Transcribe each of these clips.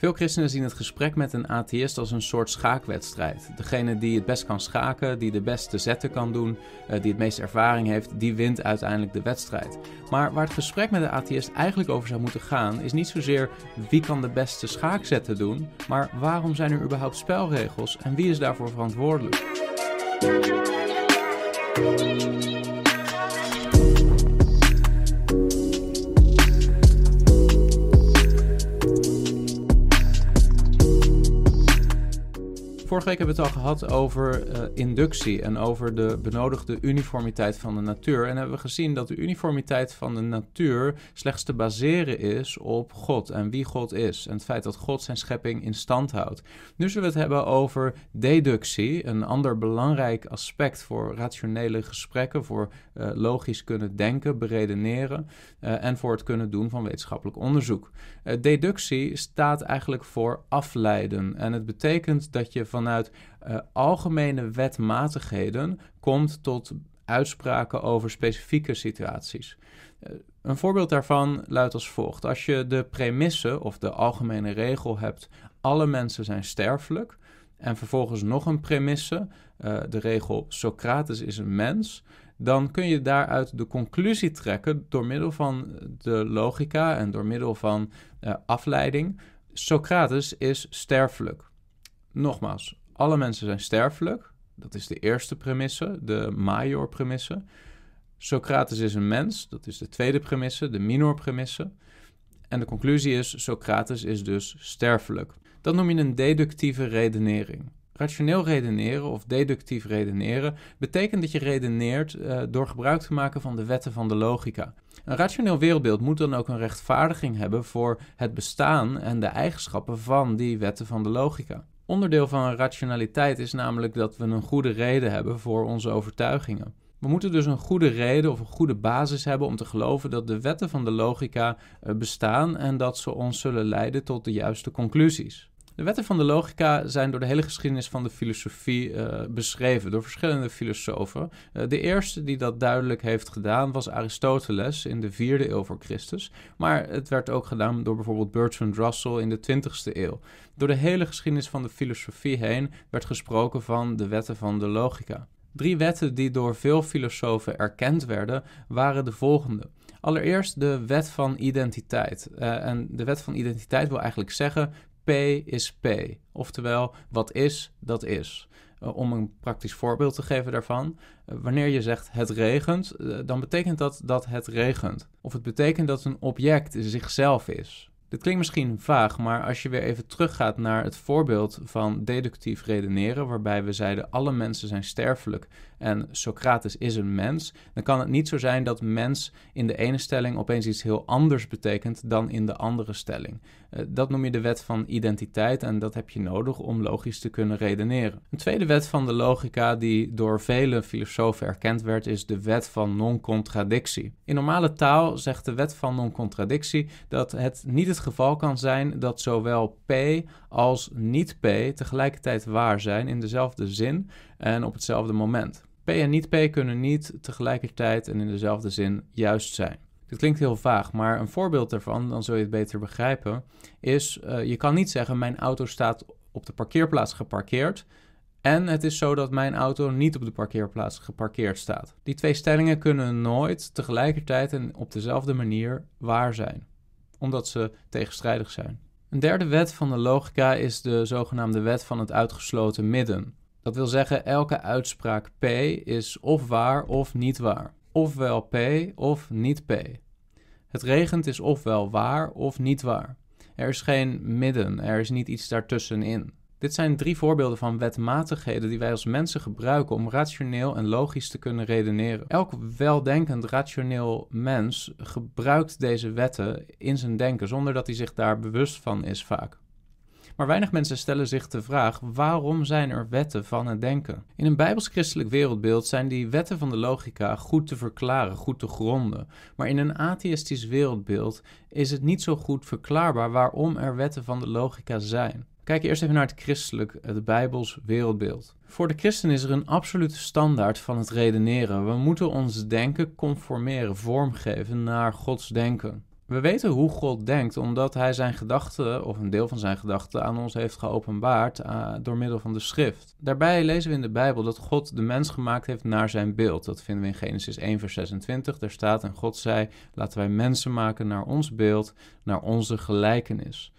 Veel christenen zien het gesprek met een atheïst als een soort schaakwedstrijd. Degene die het best kan schaken, die de beste zetten kan doen, eh, die het meeste ervaring heeft, die wint uiteindelijk de wedstrijd. Maar waar het gesprek met de atheïst eigenlijk over zou moeten gaan, is niet zozeer wie kan de beste schaakzetten doen, maar waarom zijn er überhaupt spelregels en wie is daarvoor verantwoordelijk? Vorige week hebben we het al gehad over uh, inductie en over de benodigde uniformiteit van de natuur. En hebben we gezien dat de uniformiteit van de natuur slechts te baseren is op God en wie God is. En het feit dat God zijn schepping in stand houdt. Nu zullen we het hebben over deductie, een ander belangrijk aspect voor rationele gesprekken, voor uh, logisch kunnen denken, beredeneren uh, en voor het kunnen doen van wetenschappelijk onderzoek. deductie staat eigenlijk voor afleiden en het betekent dat je van vanuit algemene wetmatigheden komt tot uitspraken over specifieke situaties. Een voorbeeld daarvan luidt als volgt: als je de premisse of de algemene regel hebt, alle mensen zijn sterfelijk, en vervolgens nog een premisse, de regel Socrates is een mens, dan kun je daaruit de conclusie trekken door middel van de logica en door middel van uh, afleiding. Socrates is sterfelijk. Nogmaals, alle mensen zijn sterfelijk. Dat is de eerste premisse, de major premisse. Socrates is een mens, dat is de tweede premisse, de minor premisse. En de conclusie is, Socrates is dus sterfelijk. Dat noem je een deductieve redenering. Rationeel redeneren of deductief redeneren betekent dat je redeneert uh, door gebruik te maken van de wetten van de logica. Een rationeel wereldbeeld moet dan ook een rechtvaardiging hebben voor het bestaan en de eigenschappen van die wetten van de logica. Onderdeel van rationaliteit is namelijk dat we een goede reden hebben voor onze overtuigingen. We moeten dus een goede reden of een goede basis hebben om te geloven dat de wetten van de logica eh, bestaan en dat ze ons zullen leiden tot de juiste conclusies. De wetten van de logica zijn door de hele geschiedenis van de filosofie uh, beschreven door verschillende filosofen. Uh, de eerste die dat duidelijk heeft gedaan was Aristoteles in de vierde eeuw voor Christus. Maar het werd ook gedaan door bijvoorbeeld Bertrand Russell in de 20ste eeuw. Door de hele geschiedenis van de filosofie heen werd gesproken van de wetten van de logica. Drie wetten die door veel filosofen erkend werden, waren de volgende. Allereerst de wet van identiteit. Uh, en de wet van identiteit wil eigenlijk zeggen: P is P. Oftewel, wat is, dat is. Uh, om een praktisch voorbeeld te geven daarvan. Uh, wanneer je zegt het regent, uh, dan betekent dat dat het regent. Of het betekent dat een object zichzelf is. Dit klinkt misschien vaag, maar als je weer even teruggaat naar het voorbeeld van deductief redeneren, waarbij we zeiden alle mensen zijn sterfelijk en Socrates is een mens, dan kan het niet zo zijn dat mens in de ene stelling opeens iets heel anders betekent dan in de andere stelling. Uh, dat noem je de wet van identiteit en dat heb je nodig om logisch te kunnen redeneren. Een tweede wet van de logica die door vele filosofen erkend werd is de wet van non-contradictie. In normale taal zegt de wet van non-contradictie dat het niet het geval kan zijn dat zowel P als niet-P tegelijkertijd waar zijn in dezelfde zin en op hetzelfde moment. P en niet-P kunnen niet tegelijkertijd en in dezelfde zin juist zijn. Dit klinkt heel vaag, maar een voorbeeld daarvan, dan zul je het beter begrijpen, is uh, je kan niet zeggen mijn auto staat op de parkeerplaats geparkeerd en het is zo dat mijn auto niet op de parkeerplaats geparkeerd staat. Die twee stellingen kunnen nooit tegelijkertijd en op dezelfde manier waar zijn, omdat ze tegenstrijdig zijn. Een derde wet van de logica is de zogenaamde wet van het uitgesloten midden. Dat wil zeggen, elke uitspraak P is of waar of niet waar. Ofwel P of niet P. Het regent is ofwel waar of niet waar. Er is geen midden, er is niet iets daartussenin. Dit zijn drie voorbeelden van wetmatigheden die wij als mensen gebruiken om rationeel en logisch te kunnen redeneren. Elk weldenkend, rationeel mens gebruikt deze wetten in zijn denken zonder dat hij zich daar bewust van is vaak. Maar weinig mensen stellen zich de vraag: waarom zijn er wetten van het denken? In een bijbels-christelijk wereldbeeld zijn die wetten van de logica goed te verklaren, goed te gronden. Maar in een atheïstisch wereldbeeld is het niet zo goed verklaarbaar waarom er wetten van de logica zijn. Kijk eerst even naar het christelijk, het Bijbels wereldbeeld. Voor de christen is er een absolute standaard van het redeneren. We moeten ons denken conformeren, vormgeven naar Gods denken. We weten hoe God denkt omdat hij zijn gedachten, of een deel van zijn gedachten, aan ons heeft geopenbaard uh, door middel van de schrift. Daarbij lezen we in de Bijbel dat God de mens gemaakt heeft naar zijn beeld. Dat vinden we in Genesis 1, vers 26. Daar staat: En God zei: Laten wij mensen maken naar ons beeld, naar onze gelijkenis.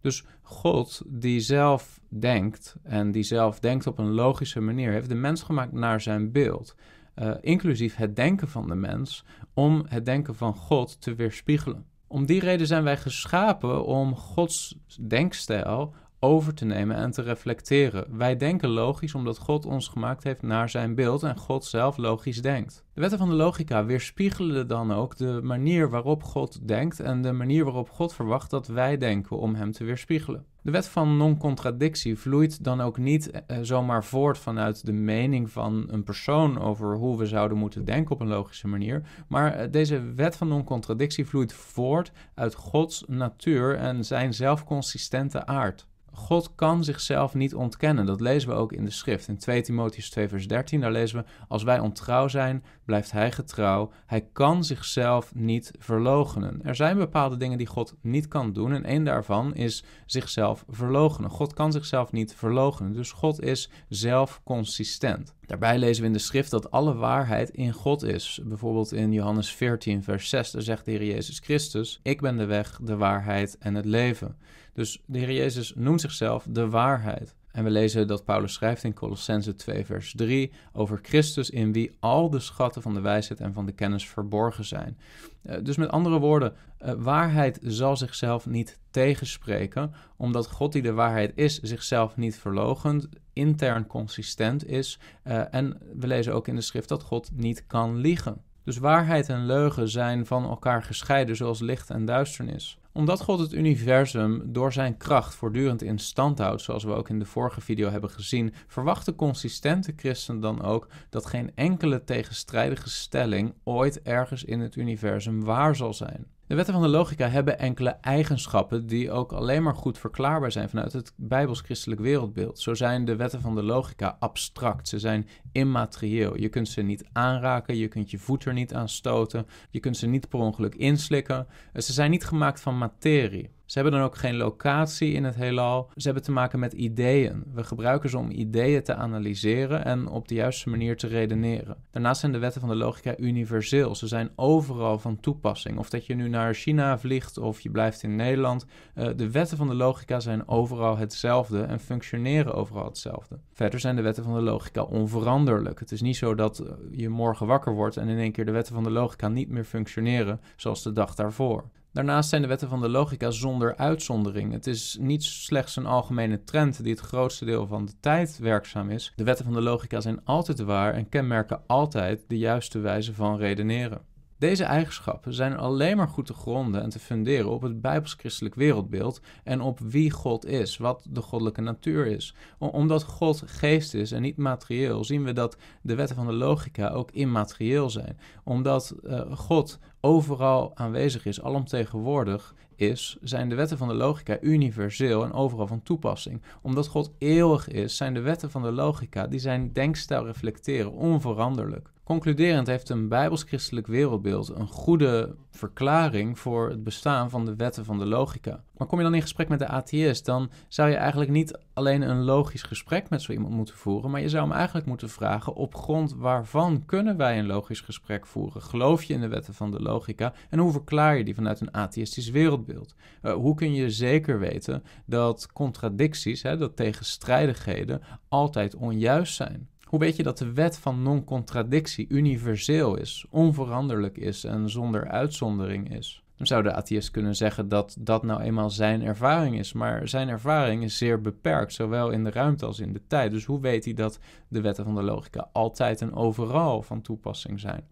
Dus God, die zelf denkt en die zelf denkt op een logische manier, heeft de mens gemaakt naar zijn beeld. Uh, inclusief het denken van de mens, om het denken van God te weerspiegelen. Om die reden zijn wij geschapen om Gods denkstijl over te nemen en te reflecteren. Wij denken logisch omdat God ons gemaakt heeft naar zijn beeld en God zelf logisch denkt. De wetten van de logica weerspiegelen dan ook de manier waarop God denkt en de manier waarop God verwacht dat wij denken om hem te weerspiegelen. De wet van non-contradictie vloeit dan ook niet eh, zomaar voort vanuit de mening van een persoon over hoe we zouden moeten denken op een logische manier, maar eh, deze wet van non-contradictie vloeit voort uit Gods natuur en zijn zelfconsistente aard. God kan zichzelf niet ontkennen. Dat lezen we ook in de schrift. In 2 Timotheus 2 vers 13, daar lezen we... Als wij ontrouw zijn, blijft hij getrouw. Hij kan zichzelf niet verloochenen. Er zijn bepaalde dingen die God niet kan doen... en één daarvan is zichzelf verloochenen. God kan zichzelf niet verloochenen. Dus God is zelf consistent. Daarbij lezen we in de schrift dat alle waarheid in God is. Bijvoorbeeld in Johannes 14 vers 6, daar zegt de Heer Jezus Christus... Ik ben de weg, de waarheid en het leven... Dus de Heer Jezus noemt zichzelf de waarheid. En we lezen dat Paulus schrijft in Colossense 2, vers 3 over Christus, in wie al de schatten van de wijsheid en van de kennis verborgen zijn. Uh, dus met andere woorden, uh, waarheid zal zichzelf niet tegenspreken, omdat God die de waarheid is, zichzelf niet verlogend, intern consistent is. Uh, en we lezen ook in de schrift dat God niet kan liegen. Dus waarheid en leugen zijn van elkaar gescheiden, zoals licht en duisternis omdat God het universum door zijn kracht voortdurend in stand houdt, zoals we ook in de vorige video hebben gezien, verwacht de consistente christen dan ook dat geen enkele tegenstrijdige stelling ooit ergens in het universum waar zal zijn. De wetten van de logica hebben enkele eigenschappen die ook alleen maar goed verklaarbaar zijn vanuit het bijbels-christelijk wereldbeeld. Zo zijn de wetten van de logica abstract, ze zijn immaterieel. Je kunt ze niet aanraken, je kunt je voet er niet aan stoten, je kunt ze niet per ongeluk inslikken. Ze zijn niet gemaakt van materie. Ze hebben dan ook geen locatie in het heelal. Ze hebben te maken met ideeën. We gebruiken ze om ideeën te analyseren en op de juiste manier te redeneren. Daarnaast zijn de wetten van de logica universeel. Ze zijn overal van toepassing. Of dat je nu naar China vliegt of je blijft in Nederland. Uh, de wetten van de logica zijn overal hetzelfde en functioneren overal hetzelfde. Verder zijn de wetten van de logica onveranderlijk. Het is niet zo dat eh, je morgen wakker wordt en in één keer de wetten van de logica niet meer functioneren zoals de dag daarvoor. Daarnaast zijn de wetten van de logica zonder uitzondering. Het is niet slechts een algemene trend die het grootste deel van de tijd werkzaam is. De wetten van de logica zijn altijd waar en kenmerken altijd de juiste wijze van redeneren. Deze eigenschappen zijn alleen maar goed te gronden en te funderen op het bijbels-christelijk wereldbeeld en op wie God is, wat de goddelijke natuur is. Omdat God geest is en niet materieel, zien we dat de wetten van de logica ook immaterieel zijn. Omdat uh, God overal aanwezig is, alomtegenwoordig is, zijn de wetten van de logica universeel en overal van toepassing. Omdat God eeuwig is, zijn de wetten van de logica die zijn denkstijl reflecteren onveranderlijk. Concluderend heeft een bijbels-christelijk wereldbeeld een goede verklaring voor het bestaan van de wetten van de logica. Maar kom je dan in gesprek met de atheïst, dan zou je eigenlijk niet alleen een logisch gesprek met zo iemand moeten voeren, maar je zou hem eigenlijk moeten vragen op grond waarvan kunnen wij een logisch gesprek voeren? Geloof je in de wetten van de logica en hoe verklaar je die vanuit een atheïstisch wereldbeeld? Uh, hoe kun je zeker weten dat contradicties, hè, dat tegenstrijdigheden, altijd onjuist zijn? Hoe weet je dat de wet van non-contradictie universeel is, onveranderlijk is en zonder uitzondering is? Dan zou de atheïst kunnen zeggen dat dat nou eenmaal zijn ervaring is, maar zijn ervaring is zeer beperkt, zowel in de ruimte als in de tijd. Dus hoe weet hij dat de wetten van de logica altijd en overal van toepassing zijn?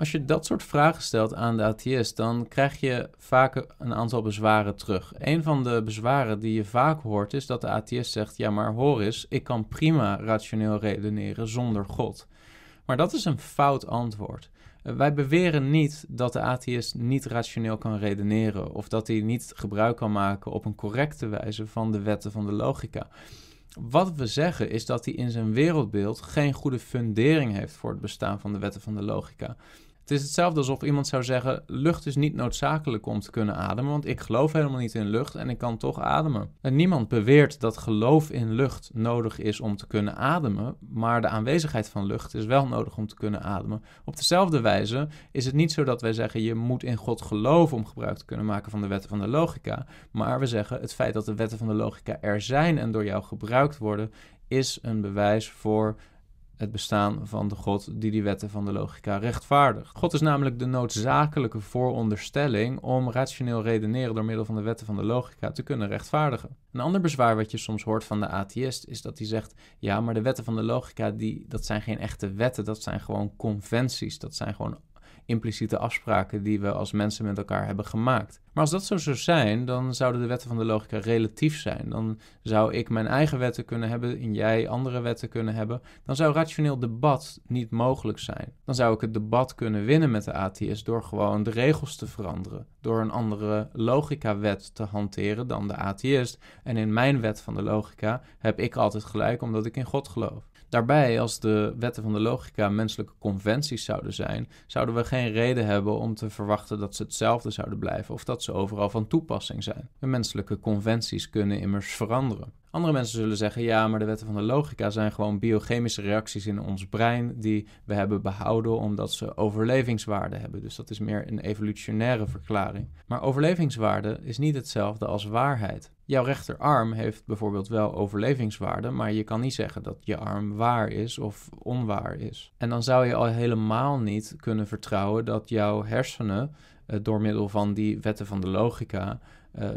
Als je dat soort vragen stelt aan de atheïst, dan krijg je vaak een aantal bezwaren terug. Een van de bezwaren die je vaak hoort is dat de atheïst zegt: Ja, maar hoor eens, ik kan prima rationeel redeneren zonder God. Maar dat is een fout antwoord. Eh, wij beweren niet dat de atheïst niet rationeel kan redeneren of dat hij niet gebruik kan maken op een correcte wijze van de wetten van de logica. Wat we zeggen is dat hij in zijn wereldbeeld geen goede fundering heeft voor het bestaan van de wetten van de logica. Het is hetzelfde alsof iemand zou zeggen: lucht is niet noodzakelijk om te kunnen ademen, want ik geloof helemaal niet in lucht en ik kan toch ademen. En niemand beweert dat geloof in lucht nodig is om te kunnen ademen, maar de aanwezigheid van lucht is wel nodig om te kunnen ademen. Op dezelfde wijze is het niet zo dat wij zeggen: je moet in God geloven om gebruik te kunnen maken van de wetten van de logica, maar we zeggen: het feit dat de wetten van de logica er zijn en door jou gebruikt worden, is een bewijs voor het bestaan van de God die die wetten van de logica rechtvaardigt. God is namelijk de noodzakelijke vooronderstelling om rationeel redeneren door middel van de wetten van de logica te kunnen rechtvaardigen. Een ander bezwaar wat je soms hoort van de atheïst is dat hij zegt: ja, maar de wetten van de logica die, dat zijn geen echte wetten, dat zijn gewoon conventies, dat zijn gewoon impliciete afspraken die we als mensen met elkaar hebben gemaakt. Maar als dat zo zou zijn, dan zouden de wetten van de logica relatief zijn. Dan zou ik mijn eigen wetten kunnen hebben en jij andere wetten kunnen hebben. Dan zou rationeel debat niet mogelijk zijn. Dan zou ik het debat kunnen winnen met de atheïst door gewoon de regels te veranderen. Door een andere logica-wet te hanteren dan de atheïst. En in mijn wet van de logica heb ik altijd gelijk omdat ik in God geloof. Daarbij, als de wetten van de logica menselijke conventies zouden zijn, zouden we geen reden hebben om te verwachten dat ze hetzelfde zouden blijven of dat ze overal van toepassing zijn. De menselijke conventies kunnen immers veranderen. Andere mensen zullen zeggen: ja, maar de wetten van de logica zijn gewoon biochemische reacties in ons brein die we hebben behouden omdat ze overlevingswaarde hebben. Dus dat is meer een evolutionaire verklaring. Maar overlevingswaarde is niet hetzelfde als waarheid. Jouw rechterarm heeft bijvoorbeeld wel overlevingswaarde, maar je kan niet zeggen dat je arm waar is of onwaar is. En dan zou je al helemaal niet kunnen vertrouwen dat jouw hersenen eh, door middel van die wetten van de logica uh,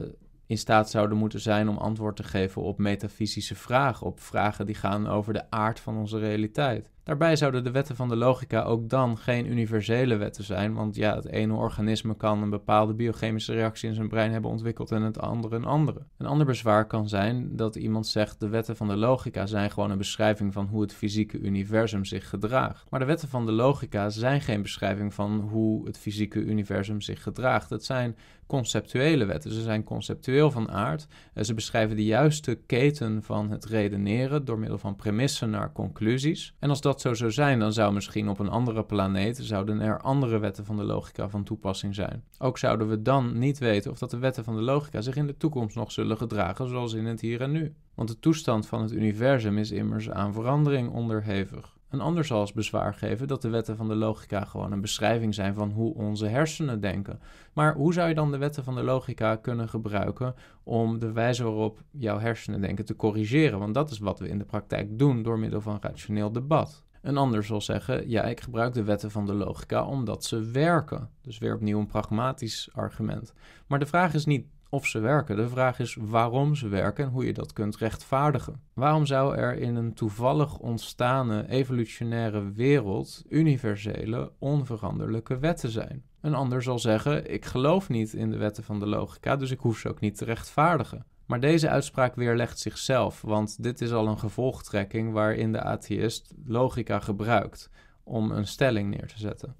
in staat zouden moeten zijn om antwoord te geven op metafysische vragen, op vragen die gaan over de aard van onze realiteit. Daarbij zouden de wetten van de logica ook dan geen universele wetten zijn, want ja, het ene organisme kan een bepaalde biochemische reactie in zijn brein hebben ontwikkeld en het andere een andere. Een ander bezwaar kan zijn dat iemand zegt de wetten van de logica zijn gewoon een beschrijving van hoe het fysieke universum zich gedraagt. Maar de wetten van de logica zijn geen beschrijving van hoe het fysieke universum zich gedraagt. Het zijn conceptuele wetten. Ze zijn conceptueel van aard. Ze beschrijven de juiste keten van het redeneren door middel van premissen naar conclusies. En als dat zo zou zijn, dan zou misschien op een andere planeet zouden er andere wetten van de logica van toepassing zijn. Ook zouden we dan niet weten of dat de wetten van de logica zich in de toekomst nog zullen gedragen zoals in het hier en nu. Want de toestand van het universum is immers aan verandering onderhevig. Een ander zal als bezwaar geven dat de wetten van de logica gewoon een beschrijving zijn van hoe onze hersenen denken. Maar hoe zou je dan de wetten van de logica kunnen gebruiken om de wijze waarop jouw hersenen denken te corrigeren? Want dat is wat we in de praktijk doen door middel van rationeel debat. Een ander zal zeggen: ja, ik gebruik de wetten van de logica omdat ze werken. Dus weer opnieuw een pragmatisch argument. Maar de vraag is niet of ze werken. De vraag is waarom ze werken en hoe je dat kunt rechtvaardigen. Waarom zou er in een toevallig ontstane evolutionaire wereld universele, onveranderlijke wetten zijn? Een ander zal zeggen: Ik geloof niet in de wetten van de logica, dus ik hoef ze ook niet te rechtvaardigen. Maar deze uitspraak weerlegt zichzelf, want dit is al een gevolgtrekking waarin de atheïst logica gebruikt om een stelling neer te zetten.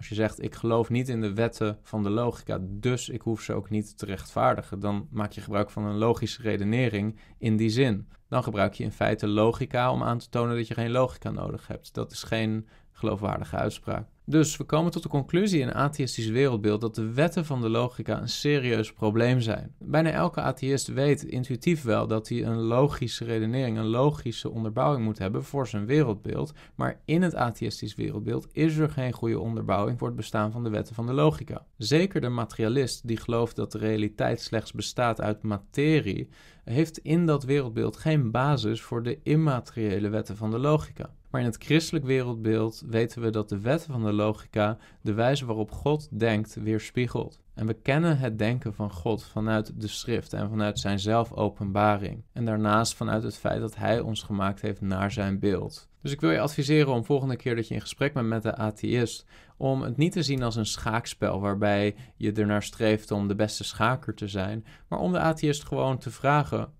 Als je zegt, ik geloof niet in de wetten van de logica, dus ik hoef ze ook niet te rechtvaardigen, dan maak je gebruik van een logische redenering in die zin. Dan gebruik je in feite logica om aan te tonen dat je geen logica nodig hebt. Dat is geen geloofwaardige uitspraak. Dus we komen tot de conclusie in een atheïstisch wereldbeeld dat de wetten van de logica een serieus probleem zijn. Bijna elke atheïst weet intuïtief wel dat hij een logische redenering, een logische onderbouwing moet hebben voor zijn wereldbeeld. Maar in het atheïstisch wereldbeeld is er geen goede onderbouwing voor het bestaan van de wetten van de logica. Zeker de materialist die gelooft dat de realiteit slechts bestaat uit materie, heeft in dat wereldbeeld geen basis voor de immateriële wetten van de logica. Maar in het christelijk wereldbeeld weten we dat de wetten van de logica de wijze waarop God denkt weerspiegelt. En we kennen het denken van God vanuit de schrift en vanuit zijn zelfopenbaring. En daarnaast vanuit het feit dat hij ons gemaakt heeft naar zijn beeld. Dus ik wil je adviseren om volgende keer dat je in gesprek bent met de atheïst, om het niet te zien als een schaakspel waarbij je ernaar streeft om de beste schaker te zijn, maar om de atheïst gewoon te vragen: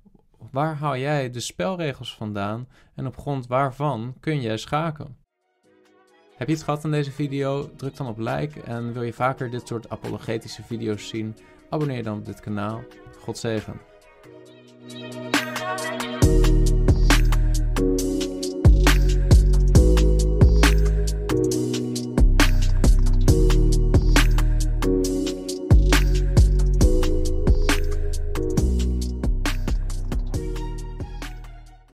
waar haal jij de spelregels vandaan en op grond waarvan kun jij schaken? Heb je iets gehad aan deze video? Druk dan op like en wil je vaker dit soort apologetische video's zien? Abonneer dan op dit kanaal. God zegen.